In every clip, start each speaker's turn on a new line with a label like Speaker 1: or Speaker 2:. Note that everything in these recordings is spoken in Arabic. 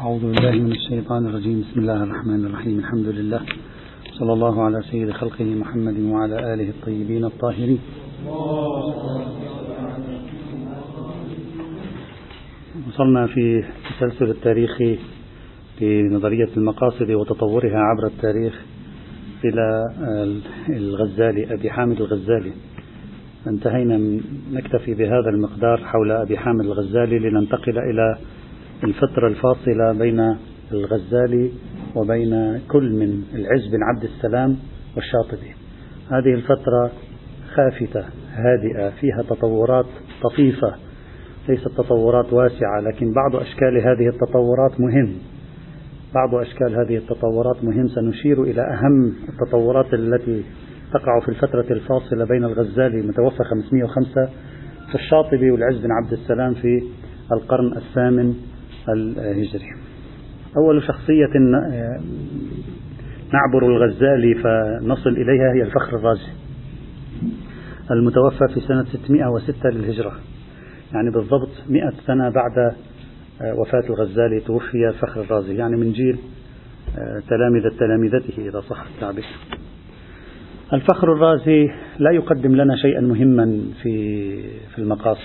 Speaker 1: أعوذ بالله من الشيطان الرجيم. بسم الله الرحمن الرحيم. الحمد لله. صلى الله على سيد خلقه محمد وعلى آله الطيبين الطاهرين. وصلنا في تسلسل التاريخ لنظرية المقاصد وتطورها عبر التاريخ إلى الغزالي أبي حامد الغزالي. انتهينا نكتفي بهذا المقدار حول أبي حامد الغزالي لننتقل إلى الفترة الفاصلة بين الغزالي وبين كل من العز بن عبد السلام والشاطبي. هذه الفترة خافتة هادئة فيها تطورات طفيفة. ليست تطورات واسعة لكن بعض أشكال هذه التطورات مهم. بعض أشكال هذه التطورات مهم. سنشير إلى أهم التطورات التي تقع في الفترة الفاصلة بين الغزالي متوفى 505 في الشاطبي والعز بن عبد السلام في القرن الثامن الهجري. أول شخصية نعبر الغزالي فنصل إليها هي الفخر الرازي المتوفى في سنة 606 للهجرة. يعني بالضبط 100 سنة بعد وفاة الغزالي توفي الفخر الرازي يعني من جيل تلامذة تلامذته إذا صح التعبير. الفخر الرازي لا يقدم لنا شيئا مهما في في المقاصد.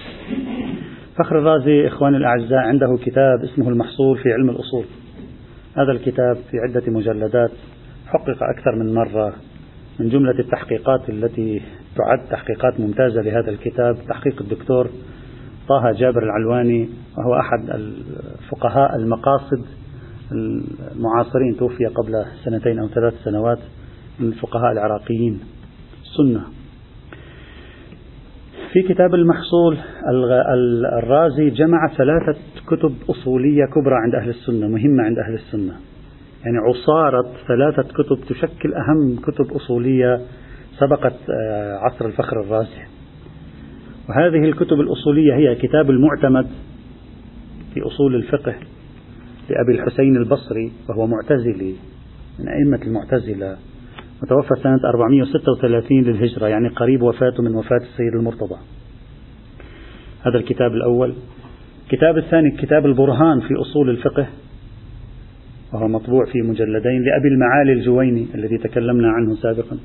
Speaker 1: فخر الرازي إخواني الأعزاء عنده كتاب اسمه المحصول في علم الأصول. هذا الكتاب في عدة مجلدات حقق أكثر من مرة من جملة التحقيقات التي تعد تحقيقات ممتازة لهذا الكتاب. تحقيق الدكتور طه جابر العلواني وهو أحد الفقهاء المقاصد المعاصرين توفي قبل سنتين أو ثلاث سنوات من الفقهاء العراقيين. السنة في كتاب المحصول الرازي جمع ثلاثة كتب أصولية كبرى عند أهل السنة مهمة عند أهل السنة. يعني عصارة ثلاثة كتب تشكل أهم كتب أصولية سبقت عصر الفخر الرازي. وهذه الكتب الأصولية هي كتاب المعتمد في أصول الفقه لأبي الحسين البصري وهو معتزلي من أئمة المعتزلة. متوفى سنة 436 للهجرة يعني قريب وفاته من وفاة السيد المرتضى. هذا الكتاب الأول. الكتاب الثاني كتاب البرهان في أصول الفقه وهو مطبوع في مجلدين لأبي المعالي الجويني الذي تكلمنا عنه سابقا.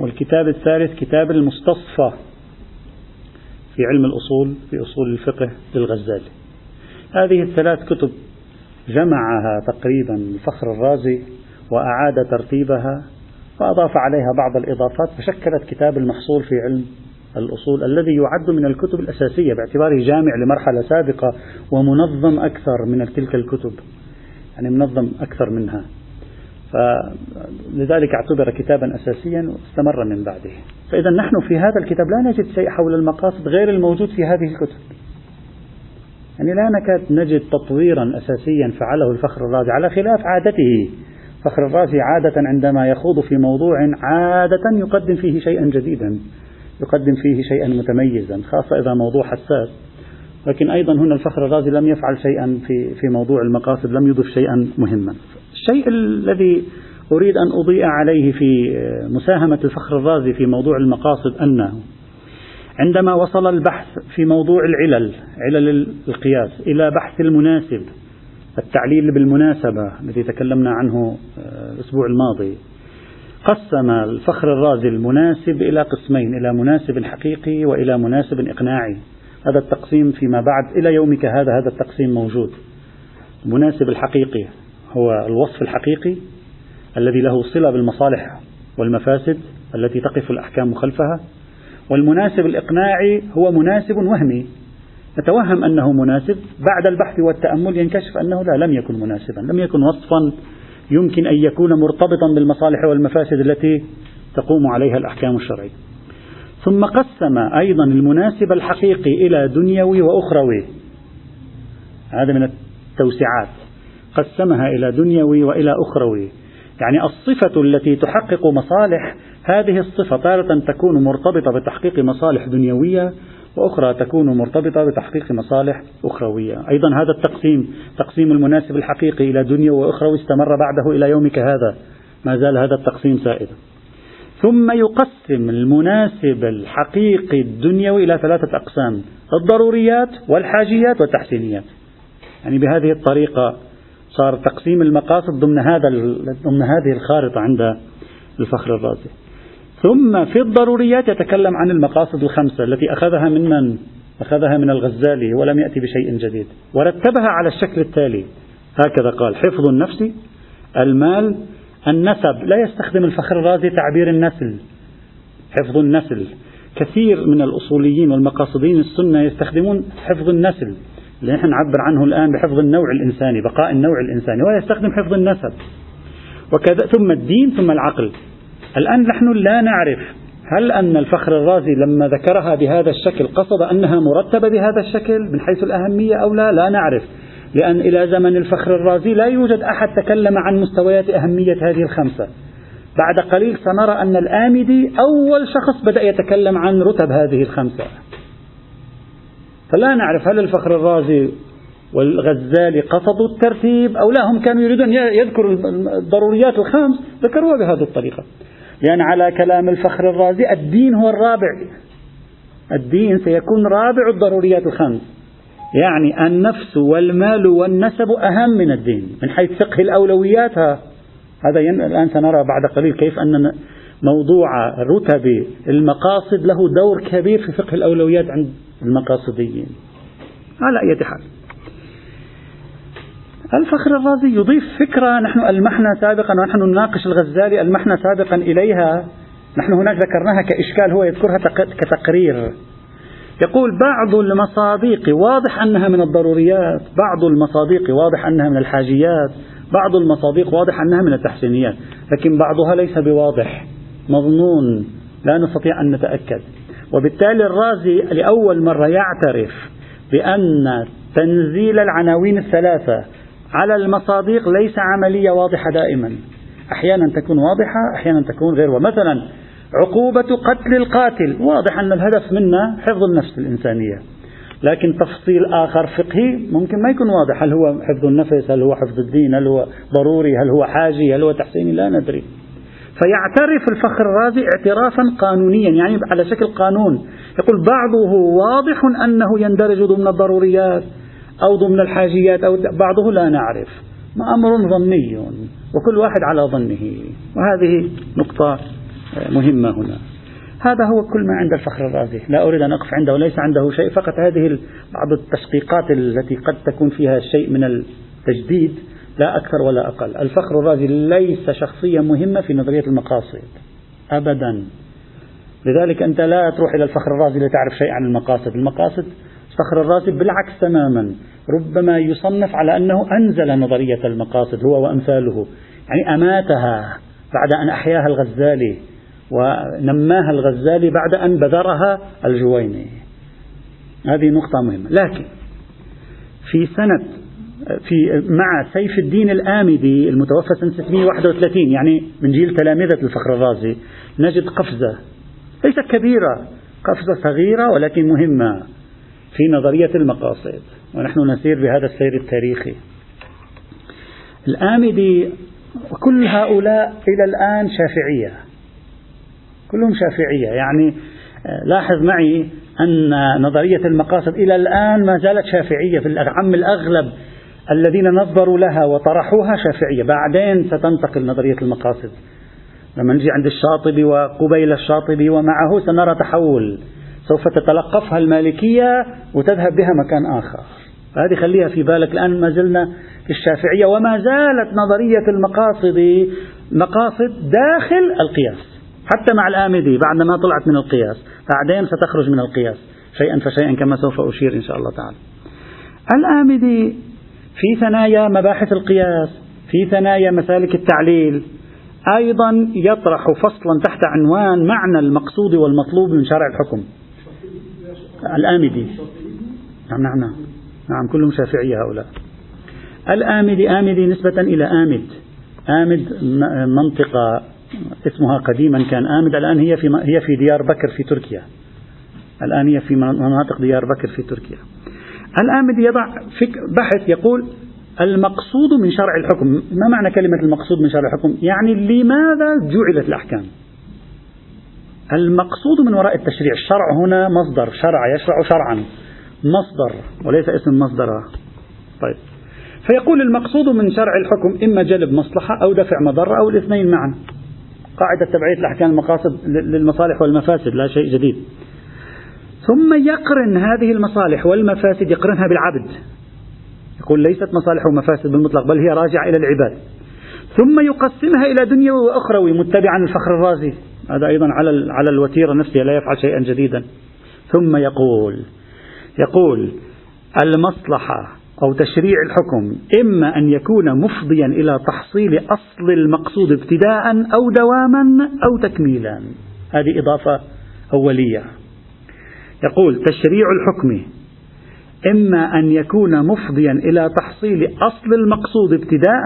Speaker 1: والكتاب الثالث كتاب المستصفى في علم الأصول في أصول الفقه للغزالي هذه الثلاث كتب جمعها تقريبا الفخر الرازي وأعاد ترتيبها وأضاف عليها بعض الإضافات فشكلت كتاب المحصول في علم الأصول الذي يعد من الكتب الأساسية باعتباره جامع لمرحلة سابقة ومنظم أكثر من تلك الكتب يعني منظم أكثر منها. فلذلك اعتبر كتابا أساسيا واستمر من بعده. فإذا نحن في هذا الكتاب لا نجد شيء حول المقاصد غير الموجود في هذه الكتب. يعني لا نكاد نجد تطويرا أساسيا فعله الفخر الرازي على خلاف عادته. فخر الرازي عادة عندما يخوض في موضوع عادة يقدم فيه شيئا جديدا. يقدم فيه شيئا متميزا خاصة إذا موضوع حساس. لكن أيضا هنا الفخر الرازي لم يفعل شيئا في في موضوع المقاصد لم يضف شيئا مهما. الشيء الذي أريد أن أضيء عليه في مساهمة الفخر الرازي في موضوع المقاصد أنه عندما وصل البحث في موضوع العلل علل القياس إلى بحث المناسب التعليل بالمناسبة الذي تكلمنا عنه الأسبوع الماضي قسم الفخر الرازي المناسب إلى قسمين إلى مناسب حقيقي وإلى مناسب إقناعي. هذا التقسيم فيما بعد إلى يومك هذا هذا التقسيم موجود. المناسب الحقيقي هو الوصف الحقيقي الذي له صلة بالمصالح والمفاسد التي تقف الأحكام خلفها. والمناسب الإقناعي هو مناسب وهمي. نتوهم أنه مناسب بعد البحث والتأمل ينكشف أنه لا لم يكن مناسبا لم يكن وصفا يمكن أن يكون مرتبطا بالمصالح والمفاسد التي تقوم عليها الأحكام الشرعية. ثم قسم أيضا المناسب الحقيقي إلى دنيوي وأخروي. هذا من التوسعات. قسمها إلى دنيوي وإلى أخروي. يعني الصفة التي تحقق مصالح هذه الصفة تارة تكون مرتبطة بتحقيق مصالح دنيوية وأخرى تكون مرتبطة بتحقيق مصالح أخروية. أيضا هذا التقسيم تقسيم المناسب الحقيقي إلى دنيا وأخروي استمر بعده إلى يومك هذا. ما زال هذا التقسيم سائدا ثم يقسم المناسب الحقيقي الدنيوي إلى ثلاثة أقسام الضروريات والحاجيات والتحسينيات. يعني بهذه الطريقة صار تقسيم المقاصد ضمن هذا ضمن هذه الخارطة عند الفخر الرازي. ثم في الضروريات يتكلم عن المقاصد الخمسة التي أخذها من من؟ أخذها من الغزالي ولم يأتي بشيء جديد. ورتبها على الشكل التالي. هكذا قال حفظ النفس المال النسب. لا يستخدم الفخر الرازي تعبير النسل. حفظ النسل. كثير من الأصوليين والمقاصدين السنة يستخدمون حفظ النسل. اللي نحن نعبر عنه الآن بحفظ النوع الإنساني بقاء النوع الإنساني. ويستخدم حفظ النسب. وكذا ثم الدين ثم العقل. الآن نحن لا نعرف هل أن الفخر الرازي لما ذكرها بهذا الشكل قصد أنها مرتبة بهذا الشكل من حيث الأهمية أو لا؟ لا نعرف. لأن إلى زمن الفخر الرازي لا يوجد أحد تكلم عن مستويات أهمية هذه الخمسة. بعد قليل سنرى أن الآمدي أول شخص بدأ يتكلم عن رتب هذه الخمسة. فلا نعرف هل الفخر الرازي والغزالي قصدوا الترتيب أو لا. هم كانوا يريدون يذكروا الضروريات الخمس ذكروها بهذه الطريقة. يعني على كلام الفخر الرازي الدين هو الرابع. الدين سيكون رابع الضروريات الخمس. يعني النفس والمال والنسب أهم من الدين. من حيث فقه الأولويات هذا الآن سنرى بعد قليل كيف أن موضوع رتب المقاصد له دور كبير في فقه الأولويات عند المقاصديين. على أي حال. الفخر الرازي يضيف فكرة نحن ألمحنا سابقا ونحن نناقش الغزالي ألمحنا سابقا إليها. نحن هناك ذكرناها كإشكال هو يذكرها كتقرير. يقول بعض المصادق واضح أنها من الضروريات بعض المصادق واضح أنها من الحاجيات بعض المصادق واضح أنها من التحسينيات لكن بعضها ليس بواضح. مظنون لا نستطيع أن نتأكد. وبالتالي الرازي لأول مرة يعترف بأن تنزيل العناوين الثلاثة على المصادق ليس عملية واضحة دائما. أحيانا تكون واضحة أحيانا تكون غير. ومثلا عقوبة قتل القاتل. واضح أن الهدف منا حفظ النفس الإنسانية. لكن تفصيل آخر فقهي ممكن ما يكون واضح. هل هو حفظ النفس؟ هل هو حفظ الدين؟ هل هو ضروري؟ هل هو حاجي؟ هل هو تحسيني؟ لا ندري. فيعترف الفخر الرازي اعترافا قانونيا يعني على شكل قانون. يقول بعضه واضح أنه يندرج ضمن الضروريات. أو ضمن الحاجيات أو بعضه لا نعرف. ما أمر ظني. وكل واحد على ظنه. وهذه نقطة مهمة هنا. هذا هو كل ما عند الفخر الرازي. لا أريد أن أقف عنده. وليس عنده شيء. فقط هذه بعض التشقيقات التي قد تكون فيها شيء من التجديد لا أكثر ولا أقل. الفخر الرازي ليس شخصية مهمة في نظرية المقاصد. أبدا. لذلك أنت لا تروح إلى الفخر الرازي لتعرف شيء عن المقاصد. المقاصد الفخر الرازي بالعكس تماما. ربما يصنف على أنه أنزل نظرية المقاصد هو وأمثاله يعني أماتها بعد أن أحياها الغزالي ونماها الغزالي بعد أن بذرها الجويني. هذه نقطة مهمة. لكن في سنة في مع سيف الدين الآمدي المتوفى سنة 631 يعني من جيل تلامذة الفخر الرازي نجد قفزة ليست كبيرة قفزة صغيرة ولكن مهمة. في نظرية المقاصد ونحن نسير بهذا السير التاريخي. الآمدي وكل هؤلاء إلى الآن شافعية. كلهم شافعية. يعني آه، لاحظ معي أن نظرية المقاصد إلى الآن ما زالت شافعية في العم الأغلب الذين نظروا لها وطرحوها شافعية. بعدين ستنتقل نظرية المقاصد. لما نجي عند الشاطبي وقبيل الشاطبي ومعه سنرى تحول. سوف تتلقفها المالكية وتذهب بها مكان آخر. هذه خليها في بالك الآن ما زلنا في الشافعية وما زالت نظرية المقاصد مقاصد داخل القياس حتى مع الآمدي بعد ما طلعت من القياس. بعدين ستخرج من القياس شيئا فشيئا كما سوف أشير إن شاء الله تعالى. الآمدي في ثنايا مباحث القياس في ثنايا مسالك التعليل أيضا يطرح فصلا تحت عنوان معنى المقصود والمطلوب من شرع الحكم. الآمدي. نعم نعم نعم. نعم كلهم شافعية هؤلاء. الآمدي آمدي نسبة إلى آمد. آمد منطقة اسمها قديما كان آمد الآن هي في هي في ديار بكر في تركيا. الآن هي في مناطق ديار بكر في تركيا. الآمد يضع بحث يقول المقصود من شرع الحكم. ما معنى كلمة المقصود من شرع الحكم؟ يعني لماذا جعلت الأحكام؟ المقصود من وراء التشريع الشرع هنا مصدر شرع يشرع شرعا. مصدر وليس اسم مصدر. طيب. فيقول المقصود من شرع الحكم إما جلب مصلحة أو دفع مضرة أو الاثنين معا. قاعدة تبعية الأحكام المقاصد للمصالح والمفاسد لا شيء جديد. ثم يقرن هذه المصالح والمفاسد يقرنها بالعبد. يقول ليست مصالح ومفاسد بالمطلق بل هي راجعة إلى العباد. ثم يقسمها إلى دنيوي وأخروي متبعا الفخر الرازي. هذا أيضا على على الوتيرة نفسها لا يفعل شيئا جديدا. ثم يقول يقول المصلحة أو تشريع الحكم إما أن يكون مفضيا إلى تحصيل أصل المقصود ابتداء أو دواما أو تكميلا. هذه إضافة أولية. يقول تشريع الحكم إما أن يكون مفضيا إلى تحصيل أصل المقصود ابتداء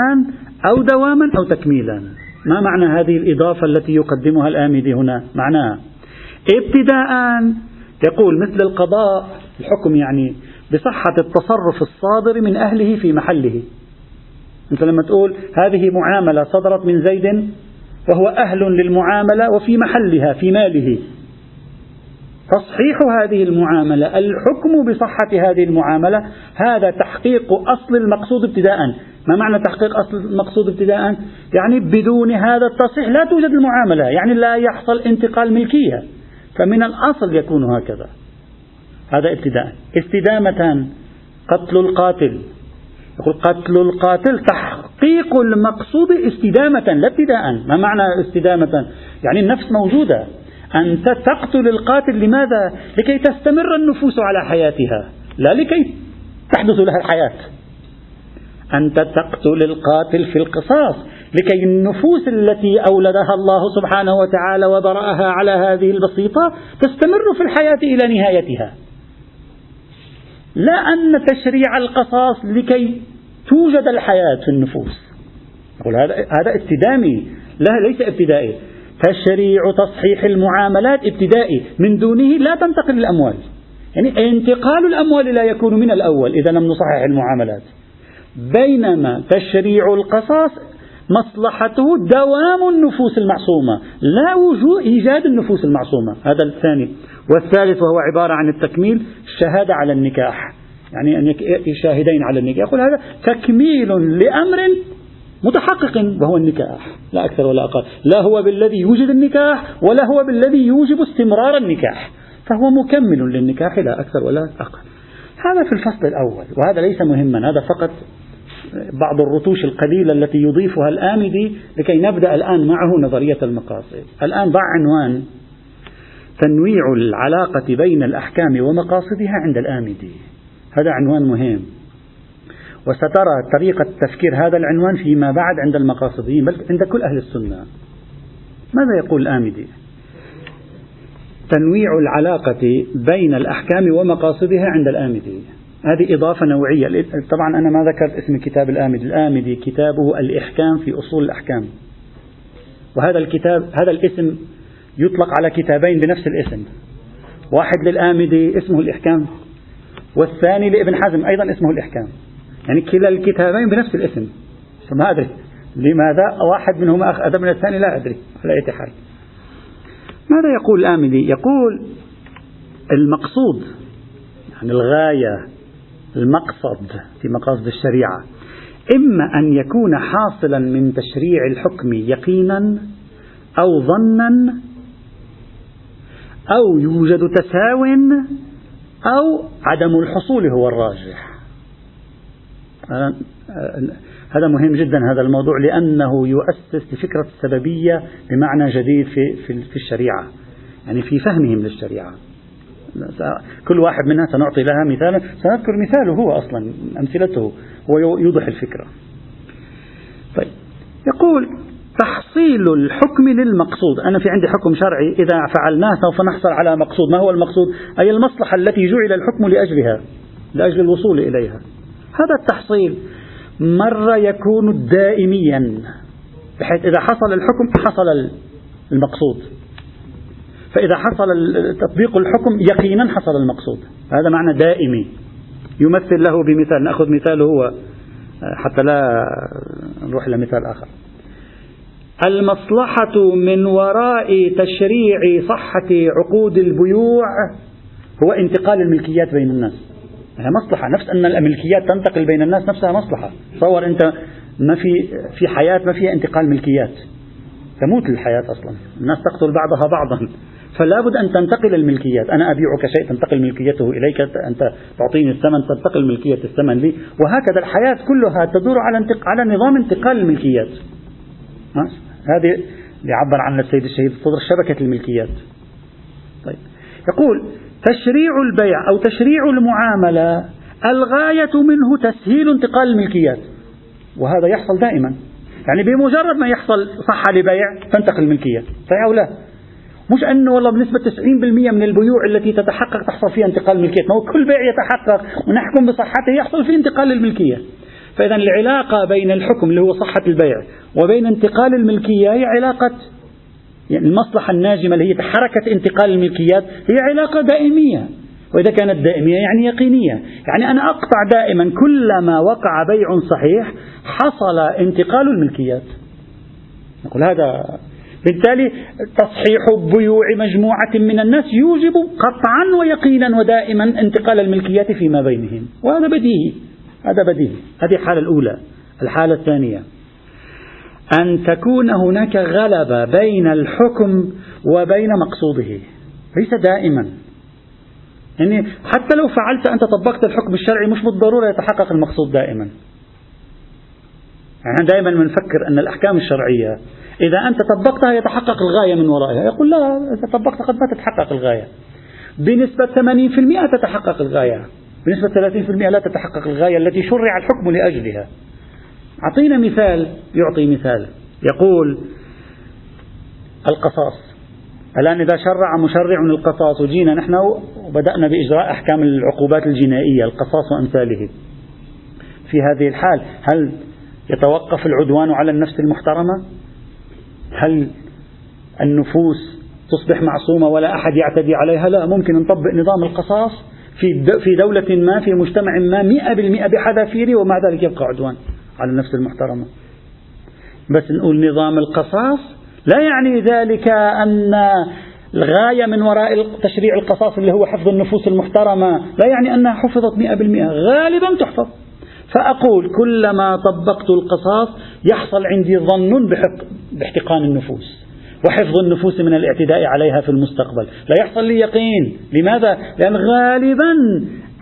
Speaker 1: أو دواما أو تكميلا. ما معنى هذه الإضافة التي يقدمها الآمدي هنا؟ معناها ابتداء يقول مثل القضاء الحكم يعني بصحة التصرف الصادر من أهله في محله. أنت لما تقول هذه معاملة صدرت من زيد وهو أهل للمعاملة وفي محلها في ماله. تصحيح هذه المعاملة الحكم بصحة هذه المعاملة هذا تحقيق أصل المقصود ابتداء. ما معنى تحقيق أصل المقصود ابتداء؟ يعني بدون هذا التصحيح لا توجد المعاملة يعني لا يحصل انتقال ملكية. فمن الأصل يكون هكذا. هذا ابتداء. استدامة قتل القاتل. يقول قتل القاتل تحقيق المقصود استدامة لا ابتداء. ما معنى استدامة؟ يعني النفس موجودة. أنت تقتل القاتل لماذا؟ لكي تستمر النفوس على حياتها لا لكي تحدث لها الحياة. أنت تقتل القاتل في القصاص لكي النفوس التي أولدها الله سبحانه وتعالى وبرأها على هذه البسيطة تستمر في الحياة إلى نهايتها. لا أن تشريع القصاص لكي توجد الحياة في النفوس. هذا هذا ابتدامي لا ليس ابتدائي. تشريع تصحيح المعاملات ابتدائي. من دونه لا تنتقل الأموال. يعني انتقال الأموال لا يكون من الأول. إذا لم نصحح المعاملات. بينما تشريع القصاص مصلحته دوام النفوس المعصومة لا وجود إيجاد النفوس المعصومة. هذا الثاني. والثالث وهو عبارة عن التكميل الشهادة على النكاح. يعني شاهدين على النكاح. يقول هذا تكميل لأمر متحقق وهو النكاح لا أكثر ولا أقل. لا هو بالذي يوجد النكاح ولا هو بالذي يوجب استمرار النكاح. فهو مكمل للنكاح لا أكثر ولا أقل. هذا في الفصل الأول وهذا ليس مهما هذا فقط بعض الرتوش القليلة التي يضيفها الآمدي لكي نبدأ الآن معه نظرية المقاصد. الآن ضع عنوان تنويع العلاقة بين الأحكام ومقاصدها عند الآمدي هذا عنوان مهم. وسترى طريقة تفكير هذا العنوان فيما بعد عند المقاصديين بل عند كل أهل السنة. ماذا يقول الآمدي؟ تنويع العلاقة بين الأحكام ومقاصدها عند الآمدي. هذه إضافة نوعية. طبعا أنا ما ذكرت اسم كتاب الآمدي. الآمدي كتابه الإحكام في أصول الأحكام. وهذا الكتاب هذا الاسم يطلق على كتابين بنفس الاسم. واحد للآمدي اسمه الإحكام والثاني لابن حزم أيضا اسمه الإحكام. يعني كلا الكتابين بنفس الاسم. ما أدري. لماذا واحد منهما أخذ من الثاني لا أدري. على أي حال. ماذا يقول الآمدي يقول المقصود يعني الغاية المقصد في مقاصد الشريعة إما أن يكون حاصلا من تشريع الحكم يقينا أو ظنا أو يوجد تساو أو عدم الحصول هو الراجح. هذا مهم جدا هذا الموضوع لأنه يؤسس لفكرة السببية بمعنى جديد في, في, في الشريعة. يعني في فهمهم للشريعة. كل واحد منها سنعطي لها مثالا. سنذكر مثاله هو أصلا أمثلته. هو يوضح الفكرة. طيب. يقول تحصيل الحكم للمقصود. أنا في عندي حكم شرعي. إذا فعلناه سوف نحصل على مقصود. ما هو المقصود؟ أي المصلحة التي جعل الحكم لأجلها لأجل الوصول إليها. هذا التحصيل مرة يكون دائميا بحيث إذا حصل الحكم حصل المقصود. فإذا حصل تطبيق الحكم يقينا حصل المقصود. هذا معنى دائمي. يمثل له بمثال نأخذ مثاله هو حتى لا نروح إلى مثال آخر. المصلحة من وراء تشريع صحة عقود البيوع هو انتقال الملكيات بين الناس. هي مصلحة. نفس أن الملكيات تنتقل بين الناس نفسها مصلحة. تصور أنت ما في في حياة ما فيها انتقال ملكيات. تموت الحياة أصلا. الناس تقتل بعضها بعضا. فلا بد أن تنتقل الملكيات. أنا أبيعك شيء تنتقل ملكيته إليك. أنت تعطيني الثمن تنتقل ملكية الثمن لي. وهكذا الحياة كلها تدور على انتق... على نظام انتقال الملكيات. هذه اللي عبر عنها السيد الشهيد صدر شبكة الملكيات. طيب. يقول تشريع البيع أو تشريع المعاملة الغاية منه تسهيل انتقال الملكيات. وهذا يحصل دائما. يعني بمجرد ما يحصل صحة لبيع تنتقل الملكية صحيح أو لا؟ مش أنه والله بنسبة 90% من البيوع التي تتحقق تحصل فيها انتقال الملكية ما هو كل بيع يتحقق ونحكم بصحته يحصل فيه انتقال الملكية. فإذا العلاقة بين الحكم اللي هو صحة البيع وبين انتقال الملكية هي علاقة يعني المصلحة الناجمة اللي هي حركة انتقال الملكيات هي علاقة دائمية. وإذا كانت دائمية يعني يقينية. يعني أنا أقطع دائما كلما وقع بيع صحيح حصل انتقال الملكيات. نقول هذا بالتالي تصحيح بيوع مجموعة من الناس يوجب قطعا ويقينا ودائما انتقال الملكيات فيما بينهم. وهذا بديهي. هذا بديهي. هذه الحالة الأولى. الحالة الثانية. أن تكون هناك غلبة بين الحكم وبين مقصوده. ليس دائما. يعني حتى لو فعلت أنت طبقت الحكم الشرعي مش بالضرورة يتحقق المقصود دائما. يعني دائما بنفكر أن الأحكام الشرعية إذا أنت طبقتها يتحقق الغاية من ورائها. يقول لا إذا طبقت قد ما تتحقق الغاية. بنسبة 80% تتحقق الغاية. بنسبة 30% لا تتحقق الغاية التي شرع الحكم لأجلها. أعطينا مثال يعطي مثال. يقول القصاص. الآن إذا شرع مشرع القصاص وجينا نحن وبدأنا بإجراء أحكام العقوبات الجنائية القصاص وأمثاله. في هذه الحال هل يتوقف العدوان على النفس المحترمة؟ هل النفوس تصبح معصومة ولا أحد يعتدي عليها؟ لا ممكن نطبق نظام القصاص في في دولة ما في مجتمع ما مئة بالمئة بحذافيره ومع ذلك يبقى عدوان. على النفس المحترمة. بس نقول نظام القصاص لا يعني ذلك أن الغاية من وراء تشريع القصاص اللي هو حفظ النفوس المحترمة لا يعني أنها حفظت مئة بالمئة غالبا تحفظ. فأقول كلما طبقت القصاص يحصل عندي ظن باحتقان النفوس وحفظ النفوس من الاعتداء عليها في المستقبل. لا يحصل لي يقين. لماذا؟ لأن غالبا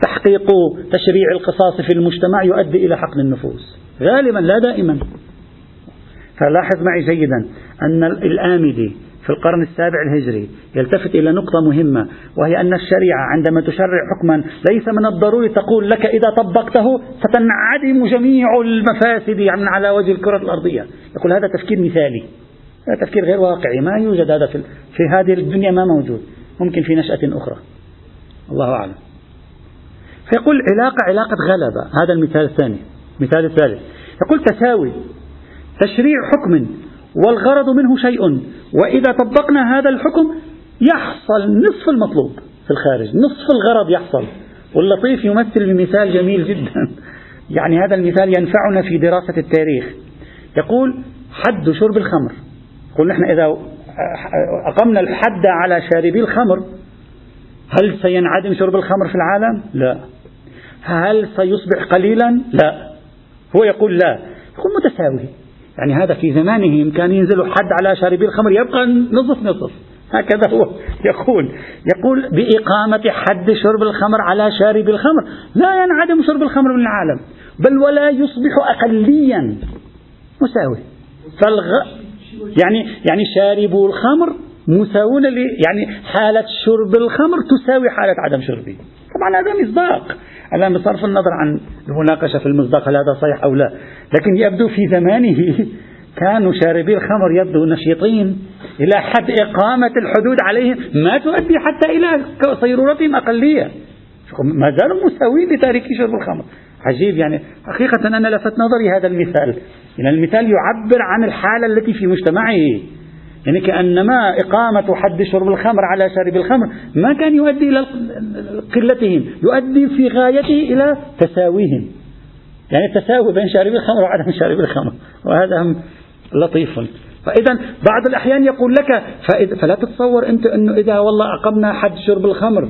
Speaker 1: تحقيق تشريع القصاص في المجتمع يؤدي إلى حقن النفوس. غالبا لا دائما. فلاحظ معي جيدا أن الآمدي في القرن السابع الهجري يلتفت إلى نقطة مهمة وهي أن الشريعة عندما تشرع حكما ليس من الضروري تقول لك إذا طبقته ستنعدم جميع المفاسد على وجه الكرة الأرضية. يقول هذا تفكير مثالي. هذا تفكير غير واقعي. ما يوجد هذا في, في هذه الدنيا ما موجود. ممكن في نشأة أخرى. الله أعلم. فيقول علاقة علاقة غلبة. هذا المثال الثاني. المثال الثالث. يقول تساوي. تشريع حكم والغرض منه شيء. وإذا طبقنا هذا الحكم يحصل نصف المطلوب في الخارج. نصف الغرض يحصل. واللطيف يمثل بمثال جميل جدا. يعني هذا المثال ينفعنا في دراسة التاريخ. يقول حد شرب الخمر. يقول نحن إذا أقمنا الحد على شاربي الخمر هل سينعدم شرب الخمر في العالم؟ لا. هل سيصبح قليلا؟ لا. هو يقول لا. يقول متساوي. يعني هذا في زمانهم كان ينزل حد على شاربي الخمر يبقى نصف نصف هكذا هو يقول. يقول بإقامة حد شرب الخمر على شارب الخمر. لا ينعدم شرب الخمر من العالم بل ولا يصبح أقليا. مساوي. فالغ... يعني يعني شاربو الخمر مساوون لي يعني حالة شرب الخمر تساوي حالة عدم شربه. طبعا هذا مصداق. الآن بصرف النظر عن المناقشة في المصداق هل هذا صحيح أو لا. لكن يبدو في زمانه كانوا شاربي الخمر يبدو نشيطين إلى حد إقامة الحدود عليهم ما تؤدي حتى إلى صيرورتهم أقلية. ما زالوا مساوين لتاركي شرب الخمر. عجيب يعني. حقيقة أنا لفت نظري هذا المثال. يعني المثال يعبر عن الحالة التي في مجتمعه. يعني كأنما إقامة حد شرب الخمر على شارب الخمر ما كان يؤدي إلى قلتهم يؤدي في غايته إلى تساويهم. يعني التساوي بين شارب الخمر وعدم شارب الخمر وهذا لطيف. فإذا بعض الأحيان يقول لك فلا تتصور أنت أنه إذا والله أقمنا حد شرب الخمر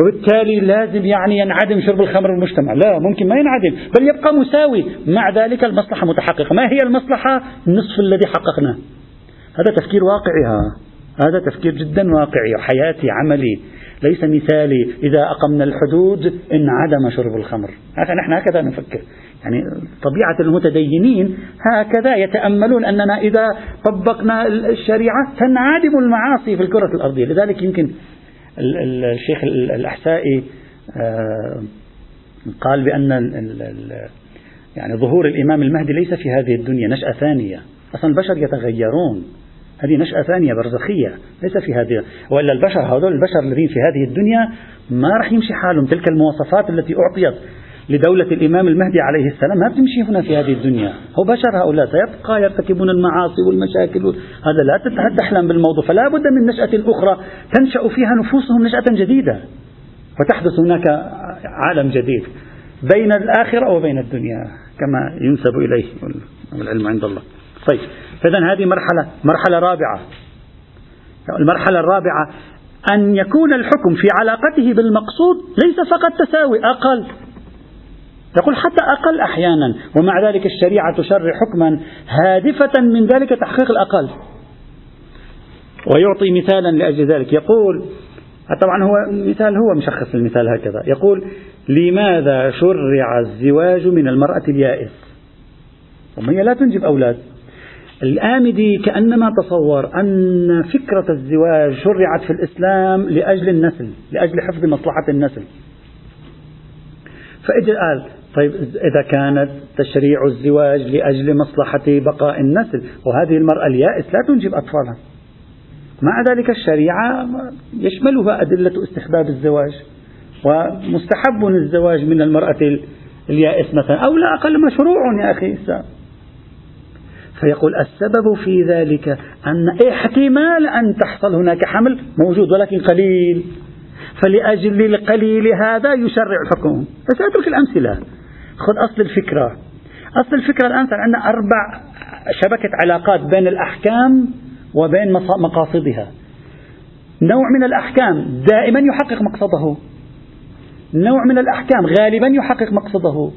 Speaker 1: وبالتالي لازم يعني ينعدم شرب الخمر المجتمع. لا ممكن ما ينعدم بل يبقى مساوي. مع ذلك المصلحة متحققة. ما هي المصلحة؟ النصف الذي حققناه. هذا تفكير واقعي ها. هذا تفكير جدا واقعي. وحياتي عملي. ليس مثالي. إذا أقمنا الحدود انعدم شرب الخمر. نحن هكذا نفكر. يعني طبيعة المتدينين هكذا يتأملون أننا إذا طبقنا الشريعة تنعدم المعاصي في الكرة الأرضية. لذلك يمكن الشيخ الأحسائي آه، قال بأن يعني ظهور الإمام المهدي ليس في هذه الدنيا نشأة ثانية. أصلا البشر يتغيرون. هذه نشأة ثانية برزخية ليس في هذه وإلا البشر هذول البشر الذين في هذه الدنيا ما راح يمشي حالهم. تلك المواصفات التي أعطيت لدولة الإمام المهدي عليه السلام ما بتمشي هنا في هذه الدنيا. هو بشر هؤلاء سيبقى يرتكبون المعاصي والمشاكل. هذا لا تحلم بالموضوع فلا بد من نشأة أخرى تنشأ فيها نفوسهم نشأة جديدة. وتحدث هناك عالم جديد بين الآخرة وبين الدنيا كما ينسب إليه والعلم عند الله. طيب. فإذا هذه مرحلة مرحلة رابعة. المرحلة الرابعة أن يكون الحكم في علاقته بالمقصود ليس فقط تساوي أقل. يقول حتى أقل أحيانا ومع ذلك الشريعة تشرع حكما هادفة من ذلك تحقيق الأقل. ويعطي مثالا لأجل ذلك. يقول طبعا هو مثال هو مشخص المثال هكذا. يقول لماذا شرع الزواج من المرأة اليائس؟ وهي لا تنجب أولاد؟ الآمدي كأنما تصور أن فكرة الزواج شرعت في الإسلام لأجل النسل لأجل حفظ مصلحة النسل. فإجا قال طيب إذا كانت تشريع الزواج لأجل مصلحة بقاء النسل وهذه المرأة اليائس لا تنجب أطفالها. مع ذلك الشريعة يشملها أدلة استحباب الزواج ومستحب الزواج من المرأة اليائس مثلا أو لا أقل مشروع يا أخي فيقول السبب في ذلك أن احتمال أن تحصل هناك حمل موجود ولكن قليل. فلأجل القليل هذا يشرع الحكم فسأترك الأمثلة. خذ أصل الفكرة. أصل الفكرة الآن صار عندنا أربع شبكة علاقات بين الأحكام وبين مقاصدها. نوع من الأحكام دائما يحقق مقصده. نوع من الأحكام غالبا يحقق مقصده.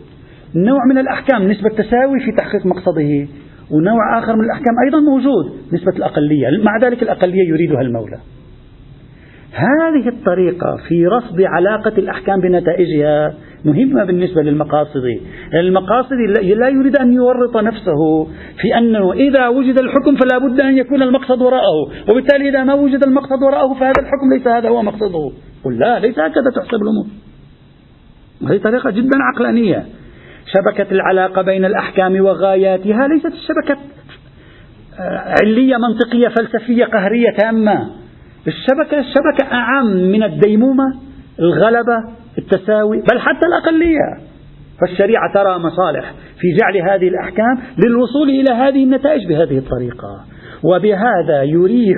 Speaker 1: نوع من الأحكام نسبة تساوي في تحقيق مقصده. ونوع آخر من الأحكام أيضا موجود نسبة الأقلية. مع ذلك الأقلية يريدها المولى. هذه الطريقة في رصد علاقة الأحكام بنتائجها مهمة بالنسبة للمقاصد المقاصد لا يريد أن يورط نفسه في أنه إذا وجد الحكم فلا بد أن يكون المقصد وراءه. وبالتالي إذا ما وجد المقصد وراءه فهذا الحكم ليس هذا هو مقصده. قل لا ليس هكذا تحسب الأمور. هذه طريقة جدا عقلانية. شبكة العلاقة بين الأحكام وغاياتها ليست الشبكة آه، علية منطقية فلسفية قهرية تامة. الشبكة الشبكة أعم من الديمومة الغلبة التساوي بل حتى الأقلية. فالشريعة ترى مصالح في جعل هذه الأحكام للوصول إلى هذه النتائج بهذه الطريقة. وبهذا يريح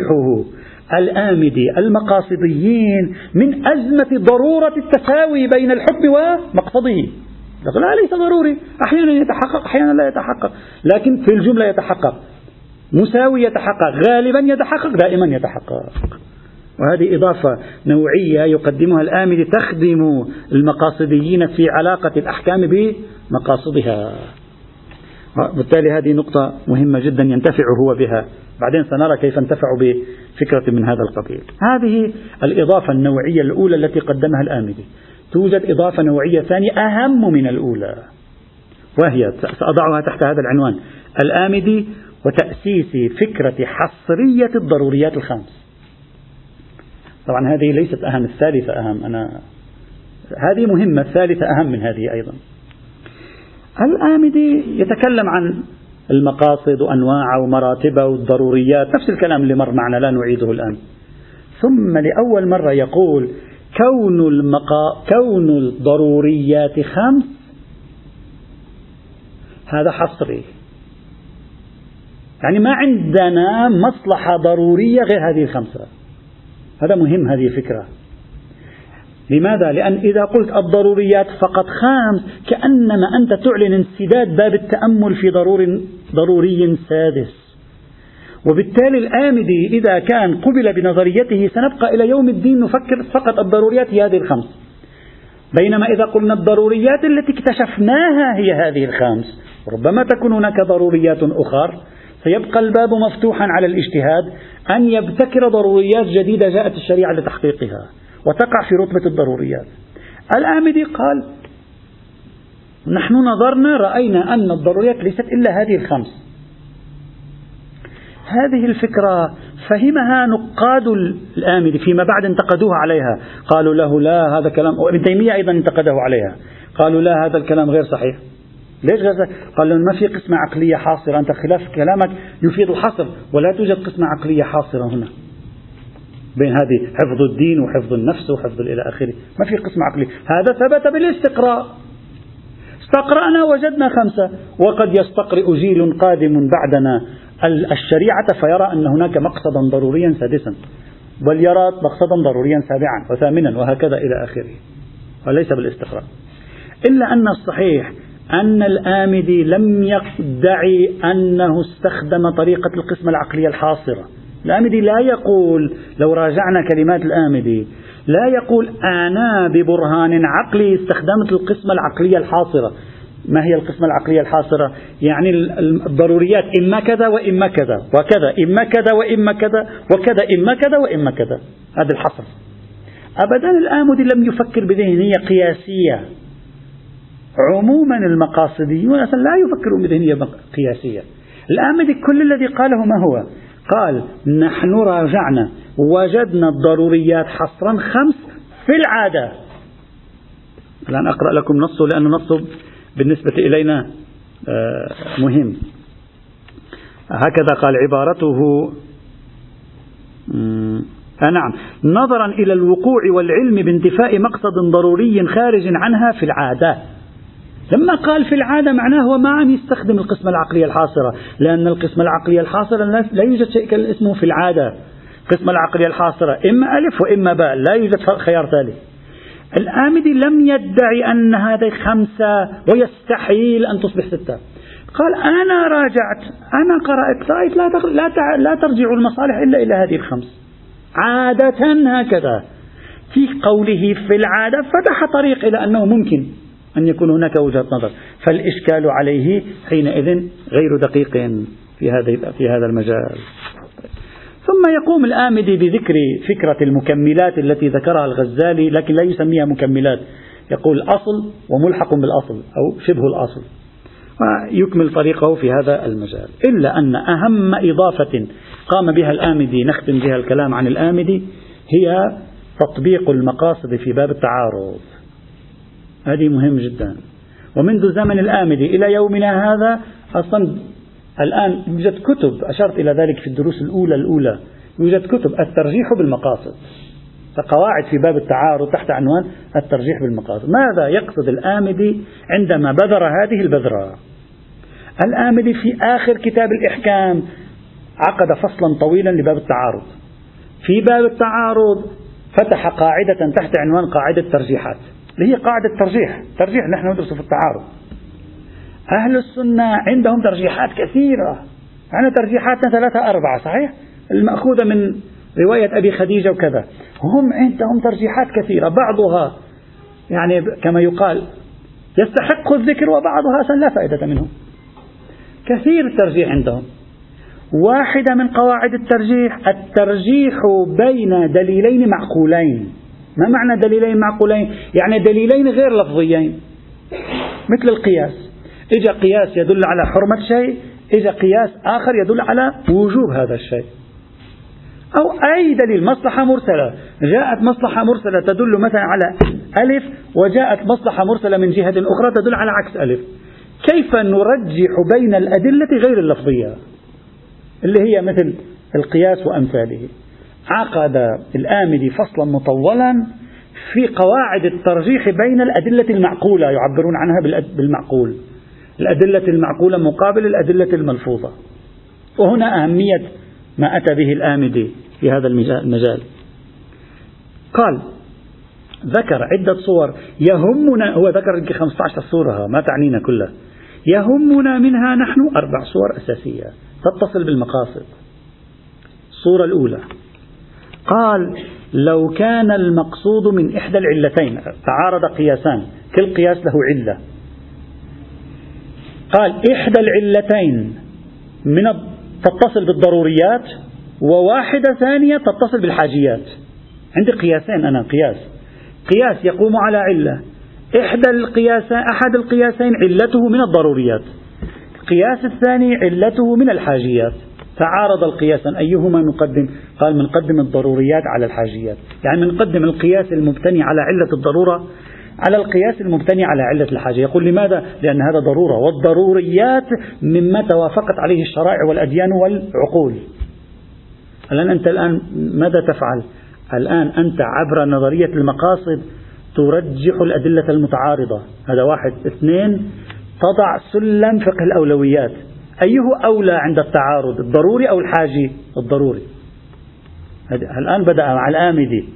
Speaker 1: الآمدي المقاصديين من أزمة ضرورة التساوي بين الحكم ومقصده لا ليس ضروري. أحيانا يتحقق أحيانا لا يتحقق. لكن في الجملة يتحقق. مساوي يتحقق. غالبا يتحقق دائما يتحقق. وهذه إضافة نوعية يقدمها الآمدي تخدم المقاصديين في علاقة الأحكام بمقاصدها. بالتالي هذه نقطة مهمة جدا ينتفع هو بها. بعدين سنرى كيف انتفع بفكرة من هذا القبيل. هذه الإضافة النوعية الأولى التي قدمها الآمدي. توجد إضافة نوعية ثانية أهم من الأولى وهي سأضعها تحت هذا العنوان الآمدي وتأسيس فكرة حصرية الضروريات الخمس. طبعا هذه ليست أهم الثالثة أهم أنا هذه مهمة الثالثة أهم من هذه أيضا. الآمدي يتكلم عن المقاصد وأنواعها ومراتبها والضروريات نفس الكلام اللي مر معنا لا نعيده الآن. ثم لأول مرة يقول كون المقا كون الضروريات خمس هذا حصري. يعني ما عندنا مصلحة ضرورية غير هذه الخمسة. هذا مهم هذه الفكرة. لماذا؟ لأن إذا قلت الضروريات فقط خمس كأنما أنت تعلن انسداد باب التأمل في ضرور ضروري سادس. وبالتالي الآمدي إذا كان قبل بنظريته سنبقى إلى يوم الدين نفكر فقط الضروريات هي هذه الخمس. بينما إذا قلنا الضروريات التي اكتشفناها هي هذه الخمس ربما تكون هناك ضروريات أخرى. سيبقى الباب مفتوحا على الاجتهاد أن يبتكر ضروريات جديدة جاءت الشريعة لتحقيقها وتقع في رتبة الضروريات. الآمدي قال نحن نظرنا رأينا أن الضروريات ليست إلا هذه الخمس. هذه الفكرة فهمها نقاد الآمدي فيما بعد انتقدوها عليها. قالوا له لا هذا كلام ابن تيمية أيضا انتقده عليها. قالوا لا هذا الكلام غير صحيح. ليش غير صحيح؟ قالوا ما في قسمة عقلية حاصرة أنت خلاف كلامك يفيد الحصر ولا توجد قسمة عقلية حاصرة هنا بين هذه حفظ الدين وحفظ النفس وحفظ إلى آخره. ما في قسم عقلي. هذا ثبت بالاستقراء. استقرأنا وجدنا خمسة. وقد يستقرئ جيل قادم بعدنا. الشريعة فيرى أن هناك مقصدا ضروريا سادسا؟ بل يرى مقصدا ضروريا سابعا وثامنا وهكذا إلى آخره. وليس بالاستقراء إلا أن الصحيح أن الآمدي لم يدعي أنه استخدم طريقة القسمة العقلية الحاصرة. الآمدي لا يقول لو راجعنا كلمات الآمدي لا يقول أنا ببرهان عقلي استخدمت القسمة العقلية الحاصرة. ما هي القسمة العقلية الحاصرة؟ يعني الضروريات إما كذا وإما كذا وكذا إما كذا وإما كذا وكذا إما كذا وإما كذا. هذا الحصر. أبدا الآمدي لم يفكر بذهنية قياسية. عموما المقاصديون أصلا لا يفكرون بذهنية قياسية. الآمدي كل الذي قاله ما هو؟ قال نحن راجعنا. وجدنا الضروريات حصرا خمس في العادة. الآن أقرأ لكم نصه لأن نصه بالنسبة إلينا آه، مهم. هكذا قال عبارته آه نعم. نظرا إلى الوقوع والعلم بانتفاء مقصد ضروري خارج عنها في العادة. لما قال في العادة معناه هو ما عم يستخدم القسمة العقلية الحاصرة لأن القسمة العقلية الحاصرة لا يوجد شيء اسمه في العادة. القسمة العقلية الحاصرة إما ألف وإما باء لا يوجد خيار ثالث. الآمدي لم يدعي أن هذه خمسة ويستحيل أن تصبح ستة. قال أنا راجعت أنا قرأت رأيت لا, لا, لا ترجع المصالح إلا إلى هذه الخمس. عادة هكذا. في قوله في العادة فتح طريق إلى أنه ممكن أن يكون هناك وجهة نظر. فالإشكال عليه حينئذ غير دقيق في هذا في هذا المجال. ثم يقوم الآمدي بذكر فكرة المكملات التي ذكرها الغزالي لكن لا يسميها مكملات. يقول أصل وملحق بالأصل أو شبه الأصل. ويكمل طريقه في هذا المجال. إلا أن أهم إضافة قام بها الآمدي نختم بها الكلام عن الآمدي هي تطبيق المقاصد في باب التعارض. هذه مهم جدا. ومنذ زمن الآمدي إلى يومنا هذا أصلا الآن يوجد كتب أشرت إلى ذلك في الدروس الأولى الأولى يوجد كتب الترجيح بالمقاصد قواعد في باب التعارض تحت عنوان الترجيح بالمقاصد. ماذا يقصد الآمدي عندما بذر هذه البذرة؟ الآمدي في آخر كتاب الإحكام عقد فصلا طويلا لباب التعارض. في باب التعارض فتح قاعدة تحت عنوان قاعدة ترجيحات اللي هي قاعدة ترجيح ترجيح نحن ندرس في التعارض. أهل السنة عندهم ترجيحات كثيرة. عندنا ترجيحاتنا ثلاثة أربعة صحيح؟ المأخوذة من رواية أبي خديجة وكذا. هم عندهم ترجيحات كثيرة. بعضها يعني كما يقال يستحق الذكر وبعضها لا فائدة منه. كثير الترجيح عندهم. واحدة من قواعد الترجيح الترجيح بين دليلين معقولين. ما معنى دليلين معقولين؟ يعني دليلين غير لفظيين. مثل القياس. إجا قياس يدل على حرمة شيء إجا قياس آخر يدل على وجوب هذا الشيء. أو أي دليل مصلحة مرسلة. جاءت مصلحة مرسلة تدل مثلا على ألف وجاءت مصلحة مرسلة من جهة أخرى تدل على عكس ألف. كيف نرجح بين الأدلة غير اللفظية؟ اللي هي مثل القياس وأمثاله. عقد الآمدي فصلا مطولا في قواعد الترجيح بين الأدلة المعقولة يعبرون عنها بالمعقول. الأدلة المعقولة مقابل الأدلة الملفوظة. وهنا أهمية ما أتى به الآمدي في هذا المجال. قال ذكر عدة صور يهمنا هو ذكر 15 صورة ما تعنينا كلها. يهمنا منها نحن أربع صور أساسية تتصل بالمقاصد. الصورة الأولى قال لو كان المقصود من إحدى العلتين تعارض قياسان كل قياس له علة. قال إحدى العلتين من تتصل بالضروريات وواحدة ثانية تتصل بالحاجيات. عندي قياسين أنا قياس. قياس يقوم على علة. إحدى القياسين أحد القياسين علته من الضروريات. القياس الثاني علته من الحاجيات. تعارض القياسان أيهما نقدم؟ قال منقدم الضروريات على الحاجيات. يعني منقدم القياس المبتني على علة الضرورة على القياس المبتني على علة الحاجة. يقول لماذا؟ لأن هذا ضرورة. والضروريات مما توافقت عليه الشرائع والأديان والعقول. الآن أنت الآن ماذا تفعل؟ الآن أنت عبر نظرية المقاصد ترجح الأدلة المتعارضة. هذا واحد. اثنين تضع سلم فقه الأولويات. أيه أولى عند التعارض؟ الضروري أو الحاجي؟ الضروري. الآن بدأ مع الآمدي.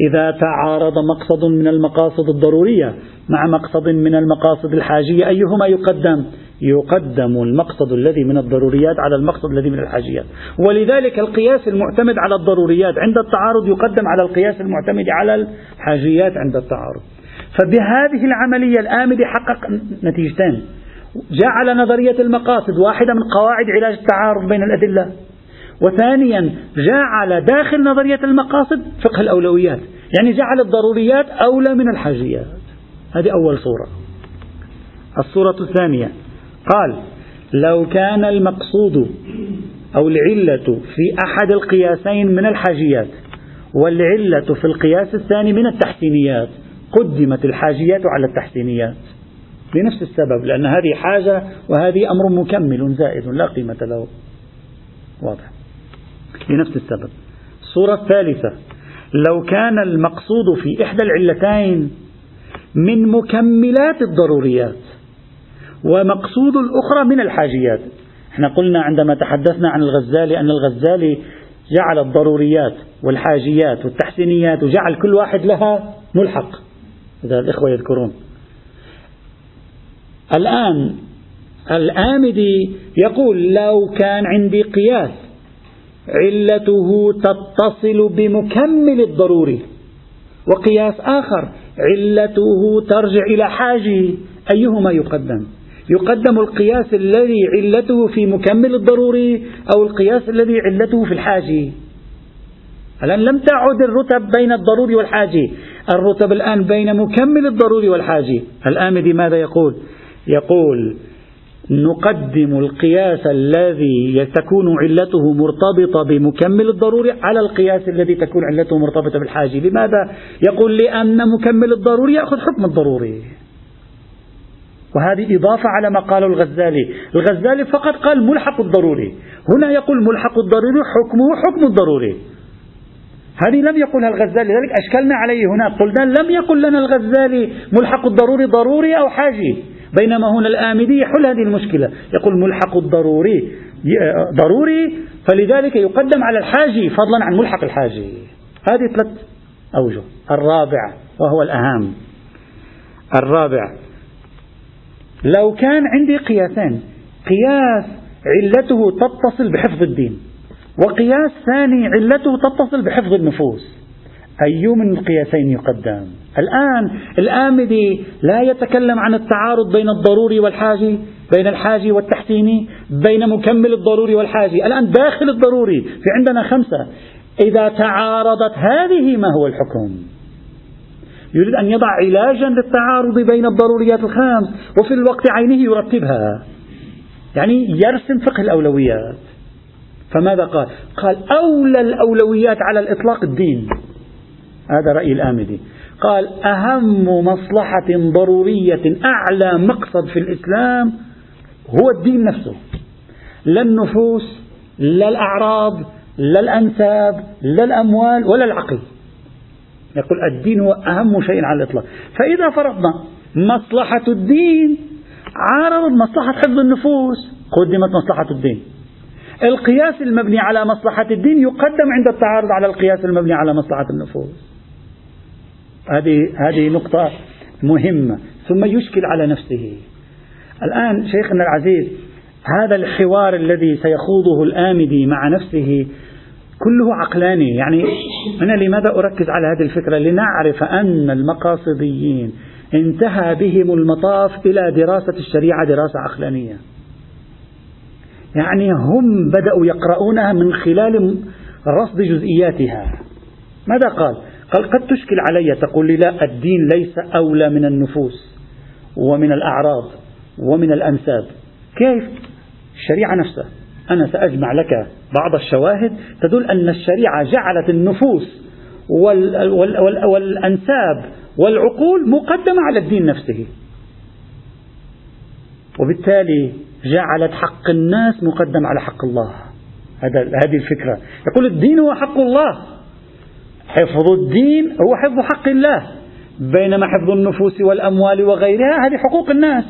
Speaker 1: إذا تعارض مقصد من المقاصد الضرورية مع مقصد من المقاصد الحاجية أيهما يقدم؟ يقدم المقصد الذي من الضروريات على المقصد الذي من الحاجيات. ولذلك القياس المعتمد على الضروريات عند التعارض يقدم على القياس المعتمد على الحاجيات عند التعارض. فبهذه العملية الآمدي حقق نتيجتين. جعل نظرية المقاصد واحدة من قواعد علاج التعارض بين الأدلة. وثانيا جعل داخل نظرية المقاصد فقه الأولويات. يعني جعل الضروريات أولى من الحاجيات. هذه أول صورة. الصورة الثانية. قال لو كان المقصود أو العلة في أحد القياسين من الحاجيات والعلة في القياس الثاني من التحسينيات قدمت الحاجيات على التحسينيات. لنفس السبب لأن هذه حاجة وهذه أمر مكمل زائد لا قيمة له. واضح. لنفس السبب. الصورة الثالثة لو كان المقصود في إحدى العلتين من مكملات الضروريات ومقصود الأخرى من الحاجيات. إحنا قلنا عندما تحدثنا عن الغزالي أن الغزالي جعل الضروريات والحاجيات والتحسينيات وجعل كل واحد لها ملحق. إذا الإخوة يذكرون. الآن الآمدي يقول لو كان عندي قياس علته تتصل بمكمل الضروري. وقياس آخر علته ترجع إلى حاجة. أيهما يقدم؟ يقدم القياس الذي علته في مكمل الضروري أو القياس الذي علته في الحاجي الآن لم تعد الرتب بين الضروري والحاجي الرتب الآن بين مكمل الضروري والحاجي الآمدي ماذا يقول؟ يقول نقدم القياس الذي تكون علته مرتبطة بمكمل الضروري على القياس الذي تكون علته مرتبطة بالحاجي لماذا؟ يقول لأن مكمل الضروري يأخذ حكم الضروري. وهذه إضافة على ما قاله الغزالي. الغزالي فقط قال ملحق الضروري. هنا يقول ملحق الضروري حكمه حكم الضروري. هذه لم يقلها الغزالي. لذلك أشكلنا عليه هنا. قلنا لم يقل لنا الغزالي ملحق الضروري ضروري أو حاجي. بينما هنا الآمدي يحل هذه المشكلة. يقول ملحق الضروري ضروري فلذلك يقدم على الحاجي فضلا عن ملحق الحاجي. هذه ثلاث أوجه. الرابع وهو الأهم. الرابع لو كان عندي قياسان قياس علته تتصل بحفظ الدين وقياس ثاني علته تتصل بحفظ النفوس. أي من القياسين يقدم؟ الآن الآمدي لا يتكلم عن التعارض بين الضروري والحاجي بين الحاجي والتحسيني بين مكمل الضروري والحاجي. الآن داخل الضروري في عندنا خمسة. إذا تعارضت هذه ما هو الحكم؟ يريد أن يضع علاجا للتعارض بين الضروريات الخمس وفي الوقت عينه يرتبها. يعني يرسم فقه الأولويات. فماذا قال؟ قال أولى الأولويات على الإطلاق الدين. هذا رأي الآمدي. قال أهم مصلحة ضرورية أعلى مقصد في الإسلام هو الدين نفسه. لا النفوس لا الأعراض لا الأنساب لا الأموال ولا العقل. يقول الدين هو أهم شيء على الإطلاق. فإذا فرضنا مصلحة الدين عارضت مصلحة حفظ النفوس قدمت مصلحة الدين. القياس المبني على مصلحة الدين يقدم عند التعارض على القياس المبني على مصلحة النفوس. هذه هذه نقطة مهمة. ثم يشكل على نفسه. الآن شيخنا العزيز هذا الحوار الذي سيخوضه الآمدي مع نفسه كله عقلاني. يعني أنا لماذا أركز على هذه الفكرة؟ لنعرف أن المقاصديين انتهى بهم المطاف إلى دراسة الشريعة دراسة عقلانية. يعني هم بدأوا يقرؤونها من خلال رصد جزئياتها. ماذا قال؟ قال قد تشكل علي تقول لي لا الدين ليس أولى من النفوس ومن الأعراض ومن الأنساب. كيف؟ الشريعة نفسها. أنا سأجمع لك بعض الشواهد تدل أن الشريعة جعلت النفوس وال وال وال والأنساب والعقول مقدمة على الدين نفسه. وبالتالي جعلت حق الناس مقدم على حق الله. هذا هذه الفكرة. يقول الدين هو حق الله. حفظ الدين هو حفظ حق الله. بينما حفظ النفوس والأموال وغيرها هذه حقوق الناس.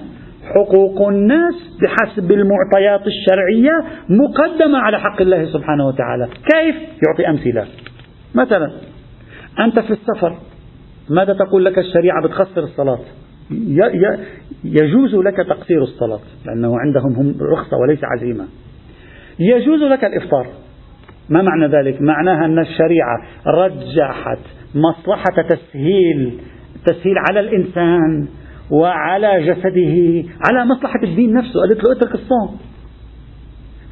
Speaker 1: حقوق الناس بحسب المعطيات الشرعية مقدمة على حق الله سبحانه وتعالى. كيف؟ يعطي أمثلة. مثلا أنت في السفر ماذا تقول لك الشريعة بتخسر الصلاة؟ يجوز لك تقصير الصلاة لأنه عندهم هم رخصة وليس عزيمة. يجوز لك الإفطار. ما معنى ذلك؟ معناها أن الشريعة رجحت مصلحة تسهيل تسهيل على الإنسان وعلى جسده على مصلحة الدين نفسه قالت له اترك الصوم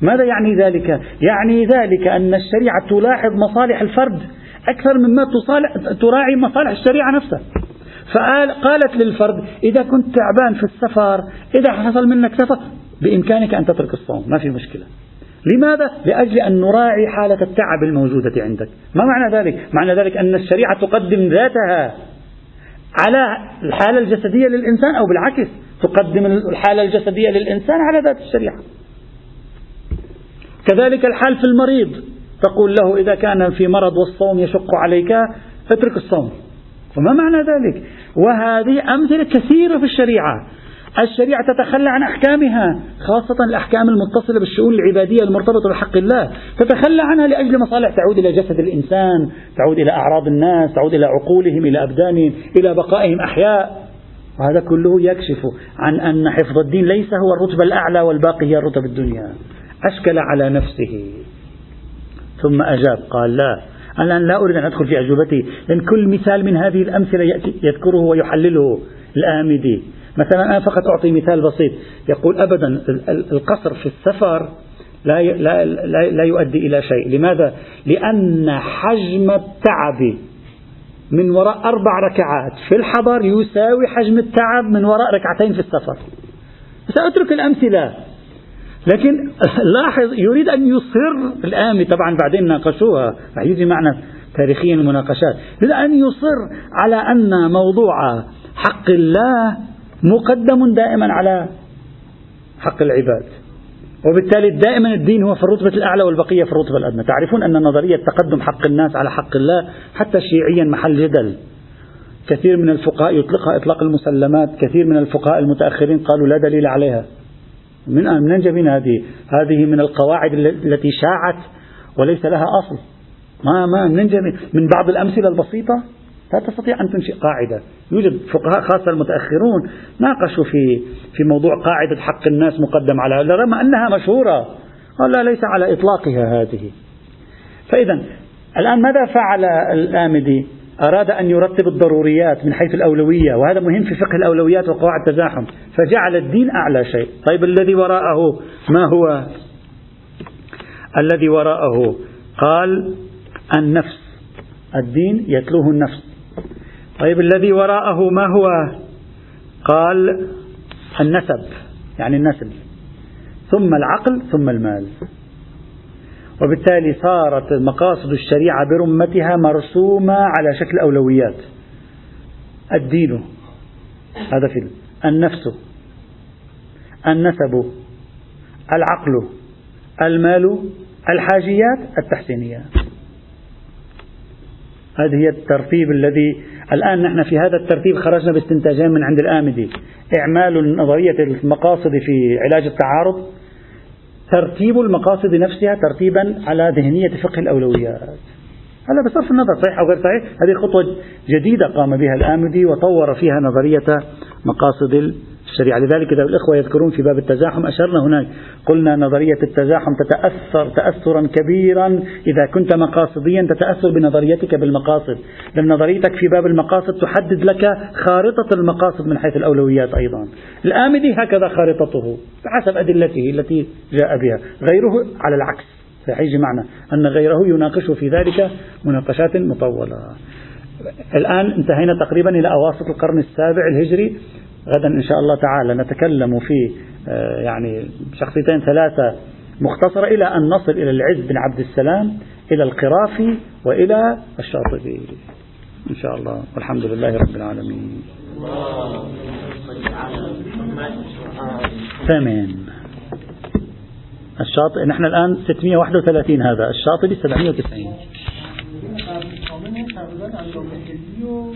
Speaker 1: ماذا يعني ذلك؟ يعني ذلك أن الشريعة تلاحظ مصالح الفرد أكثر مما تراعي مصالح الشريعة نفسها فقال قالت للفرد إذا كنت تعبان في السفر إذا حصل منك سفر بإمكانك أن تترك الصوم ما في مشكلة لماذا؟ لأجل أن نراعي حالة التعب الموجودة عندك. ما معنى ذلك؟ معنى ذلك أن الشريعة تقدم ذاتها على الحالة الجسدية للإنسان أو بالعكس تقدم الحالة الجسدية للإنسان على ذات الشريعة. كذلك الحال في المريض تقول له إذا كان في مرض والصوم يشق عليك اترك الصوم. وما معنى ذلك؟ وهذه أمثلة كثيرة في الشريعة. الشريعة تتخلى عن أحكامها خاصة الأحكام المتصلة بالشؤون العبادية المرتبطة بحق الله تتخلى عنها لأجل مصالح تعود إلى جسد الإنسان تعود إلى أعراض الناس تعود إلى عقولهم إلى أبدانهم إلى بقائهم أحياء. وهذا كله يكشف عن أن حفظ الدين ليس هو الرتبة الأعلى والباقي هي الرتب الدنيا. أشكل على نفسه. ثم أجاب قال لا. أنا لا أريد أن أدخل في أجوبتي لأن كل مثال من هذه الأمثلة يذكره ويحلله الآمدي. مثلا أنا فقط أعطي مثال بسيط. يقول أبدا القصر في السفر لا لا لا, لا يؤدي إلى شيء. لماذا؟ لأن حجم التعب من وراء أربع ركعات في الحضر يساوي حجم التعب من وراء ركعتين في السفر. سأترك الأمثلة. لكن لاحظ يريد أن يصر الآن طبعا بعدين ناقشوها رح يجي معنا تاريخيا المناقشات. يريد أن يصر على أن موضوع حق الله مقدم دائما على حق العباد. وبالتالي دائما الدين هو في الرتبة الأعلى والبقية في الرتبة الأدنى. تعرفون أن نظرية تقدم حق الناس على حق الله حتى شيعيا محل جدل. كثير من الفقهاء يطلقها إطلاق المسلمات كثير من الفقهاء المتأخرين قالوا لا دليل عليها. من من جبين هذه؟ هذه من القواعد التي شاعت وليس لها أصل. ما ما من من بعض الأمثلة البسيطة. لا تستطيع أن تنشئ قاعدة. يوجد فقهاء خاصة المتأخرون ناقشوا في في موضوع قاعدة حق الناس مقدم على رغم أنها مشهورة. قال لا ليس على إطلاقها هذه. فإذا الآن ماذا فعل الآمدي؟ أراد أن يرتب الضروريات من حيث الأولوية وهذا مهم في فقه الأولويات وقواعد التزاحم. فجعل الدين أعلى شيء. طيب الذي وراءه؟ ما هو؟ الذي وراءه. قال النفس. الدين يتلوه النفس. طيب الذي وراءه ما هو؟ قال النسب يعني النسل ثم العقل ثم المال. وبالتالي صارت مقاصد الشريعة برمتها مرسومة على شكل أولويات. الدين هذا في النفس النسب العقل المال الحاجيات التحسينيات. هذه هي الترتيب الذي الآن نحن في هذا الترتيب خرجنا باستنتاجين من عند الآمدي. إعمال نظرية المقاصد في علاج التعارض ترتيب المقاصد نفسها ترتيبا على ذهنية فقه الأولويات. هذا بصرف النظر صحيح أو غير صحيح؟ هذه خطوة جديدة قام بها الآمدي وطور فيها نظرية مقاصد الشريعة لذلك إذا الإخوة يذكرون في باب التزاحم أشرنا هناك. قلنا نظرية التزاحم تتأثر تأثرا كبيرا إذا كنت مقاصديا تتأثر بنظريتك بالمقاصد. لأن نظريتك في باب المقاصد تحدد لك خارطة المقاصد من حيث الأولويات أيضا. الآمدي هكذا خارطته بحسب أدلته التي جاء بها. غيره على العكس. سيحيجي معنا أن غيره يناقش في ذلك مناقشات مطولة. الآن انتهينا تقريبا إلى أواسط القرن السابع الهجري. غدا إن شاء الله تعالى نتكلم في آه، يعني شخصيتين ثلاثة مختصرة إلى أن نصل إلى العز بن عبد السلام إلى القرافي وإلى الشاطبي. إن شاء الله. والحمد لله رب العالمين. ثمن الشاطئ نحن الآن 631 هذا. الشاطبي 790